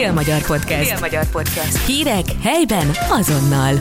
Dél-Magyar Podcast. Dél-Magyar Podcast. Hírek helyben azonnal.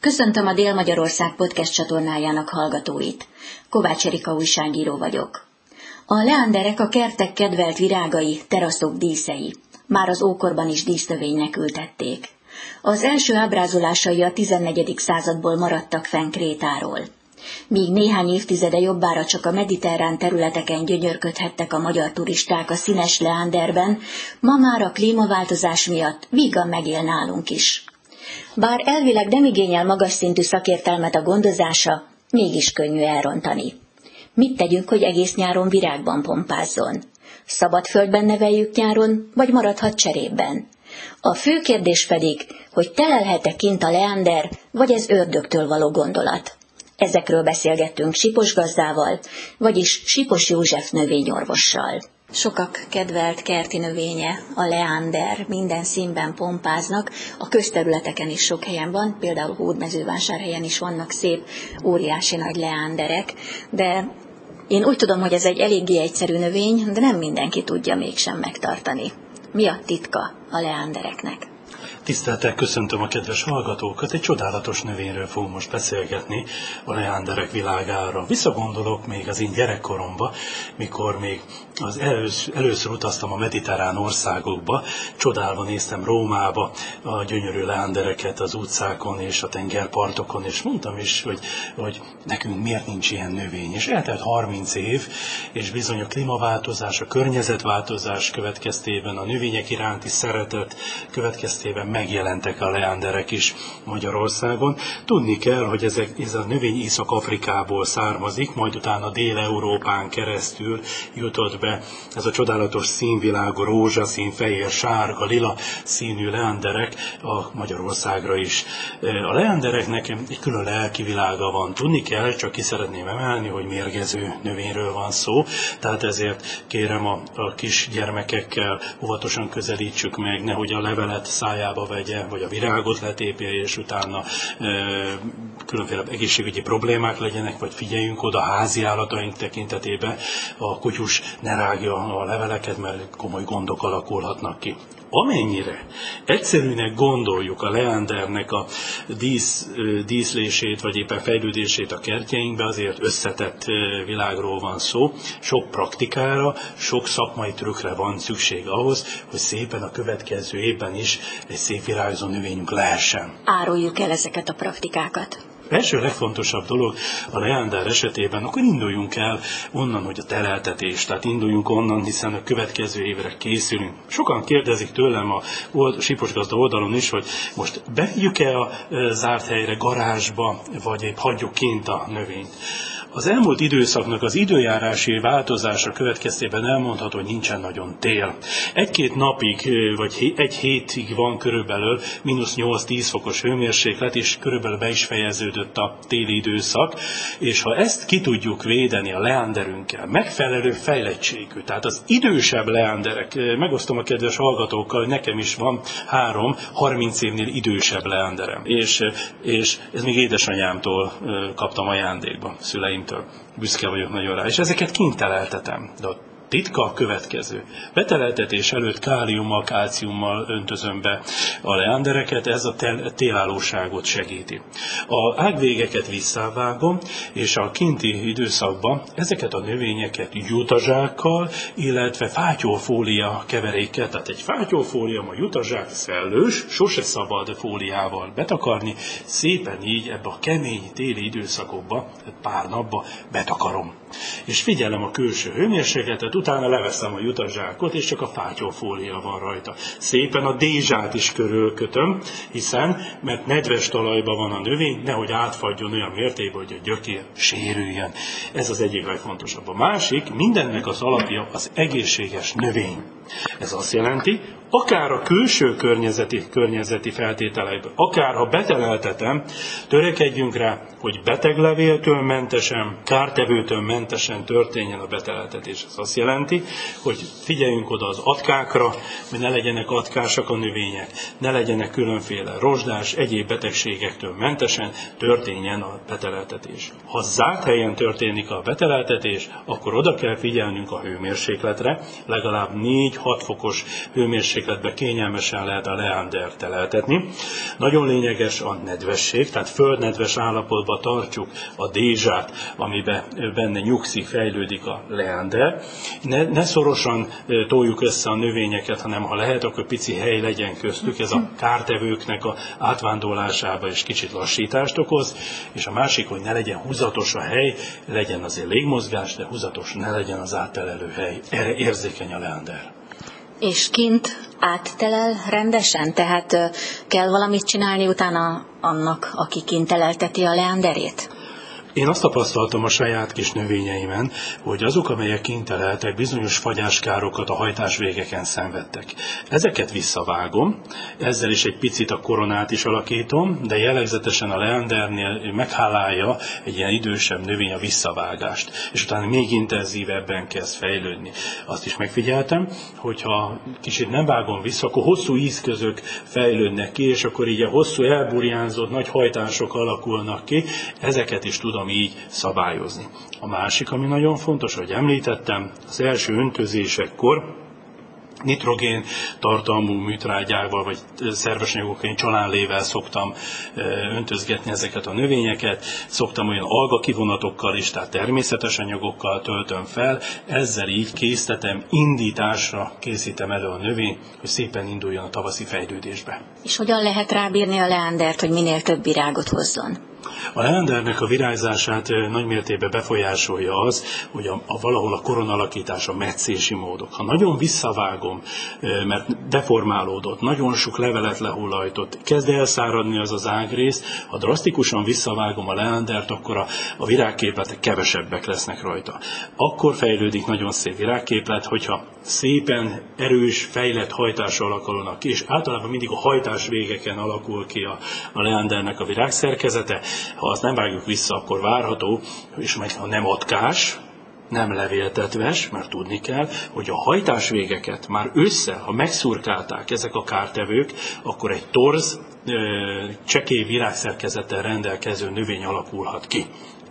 Köszöntöm a Dél-Magyarország podcast csatornájának hallgatóit. Kovács Erika újságíró vagyok. A leanderek a kertek kedvelt virágai, teraszok díszei. Már az ókorban is dísznövénynek ültették. Az első ábrázolásai a 14. századból maradtak fenn Krétáról. Míg néhány évtizede jobbára csak a mediterrán területeken gyönyörködhettek a magyar turisták a színes leánderben, ma már a klímaváltozás miatt vígan megél nálunk is. Bár elvileg nem igényel magas szintű szakértelmet a gondozása, mégis könnyű elrontani. Mit tegyünk, hogy egész nyáron virágban pompázzon? Szabad földben neveljük nyáron, vagy maradhat cserében? A fő kérdés pedig, hogy telelhet-e kint a leander, vagy ez ördögtől való gondolat. Ezekről beszélgettünk Sipos gazdával, vagyis Sipos József növényorvossal. Sokak kedvelt kerti növénye, a leander, minden színben pompáznak, a közterületeken is sok helyen van, például Hódmezővásárhelyen is vannak szép, óriási nagy leanderek, de én úgy tudom, hogy ez egy eléggé egyszerű növény, de nem mindenki tudja mégsem megtartani. Mi a titka a leandereknek? Tiszteltel köszöntöm a kedves hallgatókat, egy csodálatos növényről fogunk most beszélgetni a leánderek világára. Visszagondolok még az én gyerekkoromba, mikor még az először, először utaztam a mediterrán országokba, csodálva néztem Rómába a gyönyörű leándereket az utcákon és a tengerpartokon, és mondtam is, hogy, hogy nekünk miért nincs ilyen növény. És eltelt 30 év, és bizony a klímaváltozás, a környezetváltozás következtében, a növények iránti szeretet következtében megjelentek a leánderek is Magyarországon. Tudni kell, hogy ezek, ez a növény Észak-Afrikából származik, majd utána Dél-Európán keresztül jutott be ez a csodálatos színvilágú rózsaszín, fehér, sárga, lila színű leánderek a Magyarországra is. A leándereknek egy külön lelki világa van. Tudni kell, csak ki szeretném emelni, hogy mérgező növényről van szó, tehát ezért kérem a, a kis gyermekekkel óvatosan közelítsük meg, nehogy a levelet szájába vegye, vagy a virágot letépje, és utána e, különféle egészségügyi problémák legyenek, vagy figyeljünk oda házi állataink tekintetében, a kutyus ne rágja a leveleket, mert komoly gondok alakulhatnak ki. Amennyire egyszerűnek gondoljuk a leandernek a dísz, díszlését, vagy éppen fejlődését a kertjeinkbe, azért összetett világról van szó. Sok praktikára, sok szakmai trükkre van szükség ahhoz, hogy szépen a következő évben is egy szép virágzó növényünk lehessen. Áruljuk el ezeket a praktikákat első legfontosabb dolog a leándár esetében, akkor induljunk el onnan, hogy a tereltetés, tehát induljunk onnan, hiszen a következő évre készülünk. Sokan kérdezik tőlem a gazda oldalon is, hogy most bevigyük-e a zárt helyre, garázsba, vagy épp hagyjuk kint a növényt. Az elmúlt időszaknak az időjárási változása következtében elmondható, hogy nincsen nagyon tél. Egy-két napig, vagy egy hétig van körülbelül mínusz 8-10 fokos hőmérséklet, és körülbelül be is fejeződött a téli időszak, és ha ezt ki tudjuk védeni a leánderünkkel, megfelelő fejlettségű, tehát az idősebb leánderek, megosztom a kedves hallgatókkal, hogy nekem is van három, 30 évnél idősebb leánderem, és, és ez még édesanyámtól kaptam ajándékba, szüleim szüleimtől. Büszke vagyok nagyon rá. És ezeket kint teleltetem. De a titka a következő. Beteleltetés előtt káliummal, kálciummal öntözöm be a leandereket, ez a télállóságot segíti. A ágvégeket visszavágom, és a kinti időszakban ezeket a növényeket jutazsákkal, illetve fátyolfólia keverékkel, tehát egy fátyolfólia, a jutazsák szellős, sose szabad fóliával betakarni, szépen így ebbe a kemény téli időszakokba, pár napba betakarom. És figyelem a külső hőmérsékletet, utána leveszem a jutazsákot, és csak a fátyolfólia van rajta. Szépen a dézsát is körülkötöm, hiszen, mert nedves talajban van a növény, nehogy átfagyjon olyan mértékben, hogy a gyökér sérüljön. Ez az egyik legfontosabb. A másik, mindennek az alapja az egészséges növény. Ez azt jelenti, akár a külső környezeti, környezeti feltételekből, akár ha beteleltetem, törekedjünk rá, hogy beteglevéltől mentesen, kártevőtől mentesen történjen a beteleltetés. Ez azt jelenti, hogy figyeljünk oda az atkákra, hogy ne legyenek atkásak a növények, ne legyenek különféle rozsdás, egyéb betegségektől mentesen történjen a beteleltetés. Ha zárt helyen történik a beteleltetés, akkor oda kell figyelnünk a hőmérsékletre, legalább 4-6 fokos hőmérsékletbe kényelmesen lehet a leandert teleltetni. Nagyon lényeges a nedvesség, tehát földnedves állapotban tartjuk a dézsát, amiben benne nyugszik, fejlődik a leander. Ne, ne szorosan toljuk össze a növényeket, hanem ha lehet, akkor pici hely legyen köztük. Ez a kártevőknek a átvándorlásába is kicsit lassítást okoz, és a másik, hogy ne legyen húzatos a hely, legyen azért légmozgás, de húzatos ne legyen az áttelelő hely. Erre érzékeny a leander. És kint áttelel rendesen? Tehát kell valamit csinálni utána annak, aki kint telelteti a leanderét? Én azt tapasztaltam a saját kis növényeimen, hogy azok, amelyek kinteleltek, bizonyos fagyáskárokat a hajtás végeken szenvedtek. Ezeket visszavágom, ezzel is egy picit a koronát is alakítom, de jellegzetesen a leandernél meghálálja egy ilyen idősebb növény a visszavágást, és utána még intenzívebben kezd fejlődni. Azt is megfigyeltem, hogyha kicsit nem vágom vissza, akkor hosszú ízközök fejlődnek ki, és akkor így a hosszú elburjánzott nagy hajtások alakulnak ki, ezeket is tudom tudom így szabályozni. A másik, ami nagyon fontos, hogy említettem, az első öntözésekkor nitrogén tartalmú műtrágyával, vagy szerves anyagokkal, én csalánlével szoktam öntözgetni ezeket a növényeket, szoktam olyan alga kivonatokkal is, tehát természetes anyagokkal töltöm fel, ezzel így készítetem, indításra készítem elő a növény, hogy szépen induljon a tavaszi fejlődésbe. És hogyan lehet rábírni a leandert, hogy minél több virágot hozzon? A leandernek a virágzását nagy mértékben befolyásolja az, hogy a, a valahol a koronalakítás, a metszési módok. Ha nagyon visszavágom, mert deformálódott, nagyon sok levelet lehullajtott, kezd elszáradni az az ágrész, ha drasztikusan visszavágom a leandert, akkor a, a virágképletek kevesebbek lesznek rajta. Akkor fejlődik nagyon szép virágképlet, hogyha szépen erős, fejlett hajtás alakulnak ki, és általában mindig a hajtás végeken alakul ki a, a leandernek a virágszerkezete, ha azt nem vágjuk vissza, akkor várható, és meg ha nem atkás, nem levéltetves, mert tudni kell, hogy a hajtásvégeket már össze, ha megszurkálták ezek a kártevők, akkor egy torz, csekély virágszerkezettel rendelkező növény alakulhat ki.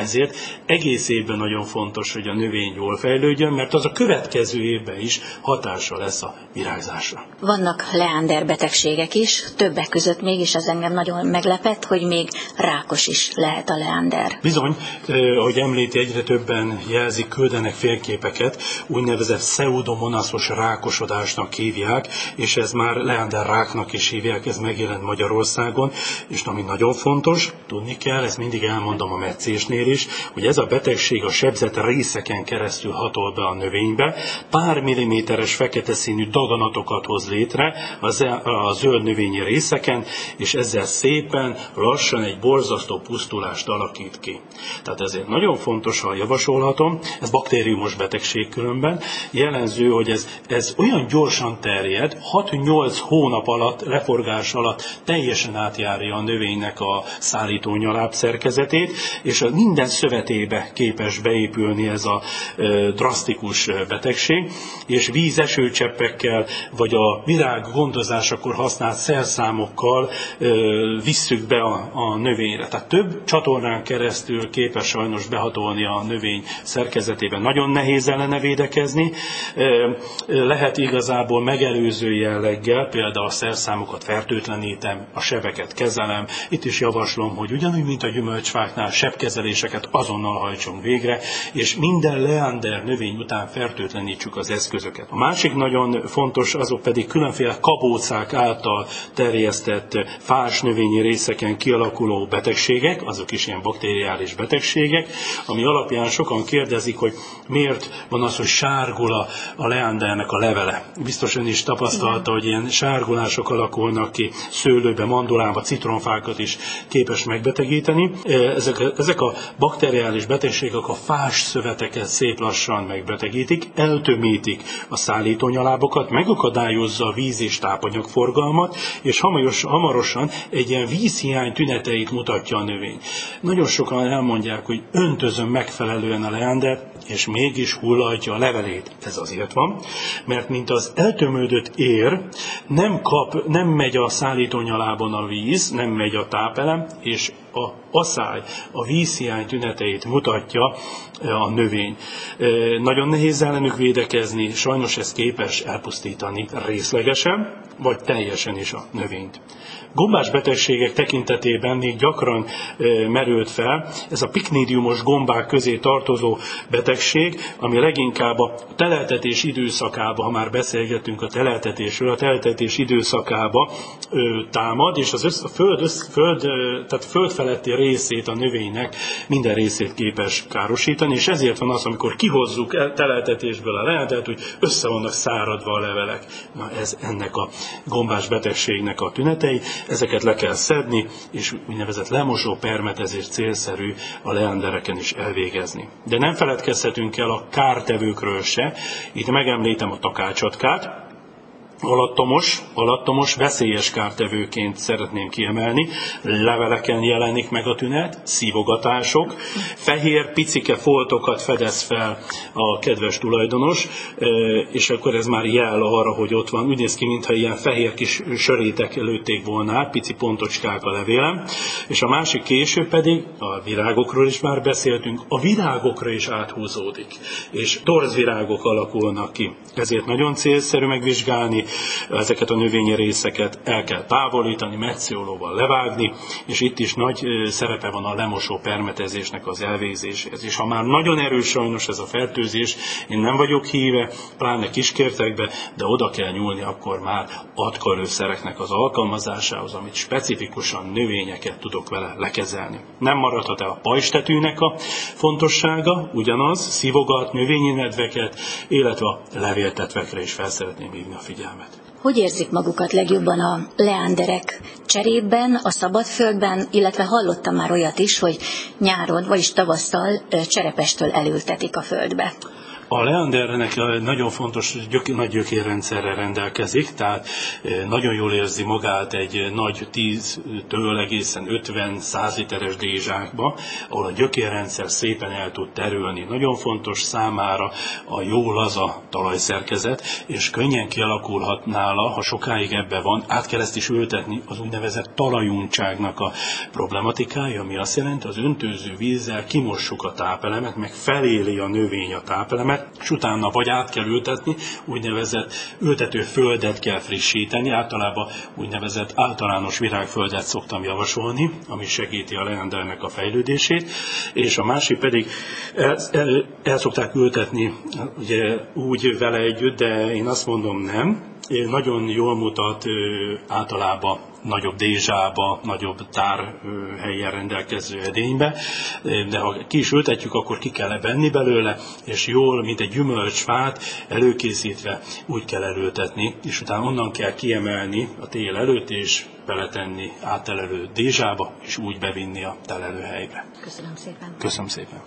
Ezért egész évben nagyon fontos, hogy a növény jól fejlődjön, mert az a következő évben is hatása lesz a virágzásra. Vannak leander betegségek is, többek között mégis az engem nagyon meglepett, hogy még rákos is lehet a leander. Bizony, ahogy említi, egyre többen jelzik, küldenek félképeket, úgynevezett pseudomonaszos rákosodásnak hívják, és ez már leander ráknak is hívják, ez megjelent Magyarországon, és ami nagyon fontos, tudni kell, ezt mindig elmondom a meccésnél is, hogy ez a betegség a sebzett részeken keresztül hatol be a növénybe, pár milliméteres fekete színű daganatokat hoz létre a zöld növényi részeken, és ezzel szépen, lassan egy borzasztó pusztulást alakít ki. Tehát ezért nagyon fontos, ha javasolhatom, ez baktériumos betegség különben, jelenző, hogy ez, ez olyan gyorsan terjed, 6-8 hónap alatt, leforgás alatt teljesen átjárja a növénynek a szállító nyaláb szerkezetét, és a minden szövetébe képes beépülni ez a drasztikus betegség, és vízesőcseppekkel, vagy a virág gondozásakor használt szerszámokkal visszük be a, a növényre. Tehát több csatornán keresztül képes sajnos behatolni a növény szerkezetében. Nagyon nehéz ellene védekezni. Lehet igazából megelőző jelleggel, például a szerszámokat fertőtlenítem, a sebeket kezelem. Itt is javaslom, hogy ugyanúgy, mint a gyümölcsfáknál sebkezelés intézkedéseket azonnal hajtsunk végre, és minden leander növény után fertőtlenítsük az eszközöket. A másik nagyon fontos, azok pedig különféle kabócák által terjesztett fás növényi részeken kialakuló betegségek, azok is ilyen bakteriális betegségek, ami alapján sokan kérdezik, hogy miért van az, hogy sárgul a, a leandernek a levele. Biztos ön is tapasztalta, hogy ilyen sárgulások alakulnak ki szőlőbe, mandolába, citromfákat is képes megbetegíteni. Ezek, ezek a bakteriális betegségek a fás szöveteket szép lassan megbetegítik, eltömítik a szállítónyalábokat, megakadályozza a víz és tápanyag forgalmat, és hamarosan egy ilyen vízhiány tüneteit mutatja a növény. Nagyon sokan elmondják, hogy öntözöm megfelelően a leander, és mégis hullatja a levelét. Ez azért van, mert mint az eltömődött ér, nem, kap, nem megy a szállítónyalában a víz, nem megy a tápelem, és a aszály, a vízhiány tüneteit mutatja a növény. Nagyon nehéz ellenük védekezni, sajnos ez képes elpusztítani részlegesen, vagy teljesen is a növényt. Gombás betegségek tekintetében még gyakran merült fel ez a piknidiumos gombák közé tartozó betegség, ami leginkább a teleltetés időszakába, ha már beszélgetünk a teleltetésről, a teleltetés időszakába támad, és az össz, a föld, össz, föld, tehát föld feletti részét a növénynek minden részét képes károsítani, és ezért van az, amikor kihozzuk teleltetésből a lehetet, hogy össze vannak száradva a levelek. Na ez ennek a gombás betegségnek a tünetei ezeket le kell szedni, és úgynevezett lemosó permet ezért célszerű a leandereken is elvégezni. De nem feledkezhetünk el a kártevőkről se. Itt megemlítem a takácsotkát, alattomos, alattomos, veszélyes kártevőként szeretném kiemelni. Leveleken jelenik meg a tünet, szívogatások, fehér picike foltokat fedez fel a kedves tulajdonos, és akkor ez már jel arra, hogy ott van. Úgy néz ki, mintha ilyen fehér kis sörétek lőtték volna pici pontocskák a levélem. És a másik később pedig, a virágokról is már beszéltünk, a virágokra is áthúzódik, és torzvirágok alakulnak ki. Ezért nagyon célszerű megvizsgálni, ezeket a növényi részeket el kell távolítani, metszólóval levágni, és itt is nagy szerepe van a lemosó permetezésnek az elvégzéséhez. És ha már nagyon erős sajnos ez a fertőzés, én nem vagyok híve, pláne kiskértekbe, de oda kell nyúlni akkor már atkalőszereknek az alkalmazásához, amit specifikusan növényeket tudok vele lekezelni. Nem maradhat el a pajstetűnek a fontossága, ugyanaz, szívogat növényi nedveket, illetve a levéltetvekre is fel szeretném hívni a figyelmet. Hogy érzik magukat legjobban a leánderek cserében, a szabadföldben, illetve hallottam már olyat is, hogy nyáron, vagyis tavasszal cserepestől elültetik a földbe. A Leandernek nagyon fontos gyök, nagy gyökérrendszerrel rendelkezik, tehát eh, nagyon jól érzi magát egy nagy 10-től egészen 50-100 literes dézsákba, ahol a gyökérrendszer szépen el tud terülni. Nagyon fontos számára a jó laza talajszerkezet, és könnyen kialakulhat nála, ha sokáig ebbe van, át kell ezt is ültetni az úgynevezett talajuntságnak a problematikája, ami azt jelenti, az öntőző vízzel kimossuk a tápelemet, meg feléli a növény a tápelemet, és utána vagy át kell ültetni, úgynevezett ültető földet kell frissíteni, általában úgynevezett általános virágföldet szoktam javasolni, ami segíti a leandernek a fejlődését, és a másik pedig el, el, el szokták ültetni ugye, úgy vele együtt, de én azt mondom nem, nagyon jól mutat általában nagyobb dézsába, nagyobb tárhelyen rendelkező edénybe, de ha ki is ültetjük, akkor ki kell venni belőle, és jól, mint egy gyümölcsfát előkészítve úgy kell előtetni, és utána onnan kell kiemelni a tél előtt, és beletenni átelelő dézsába, és úgy bevinni a telelőhelybe. Köszönöm szépen. Köszönöm szépen.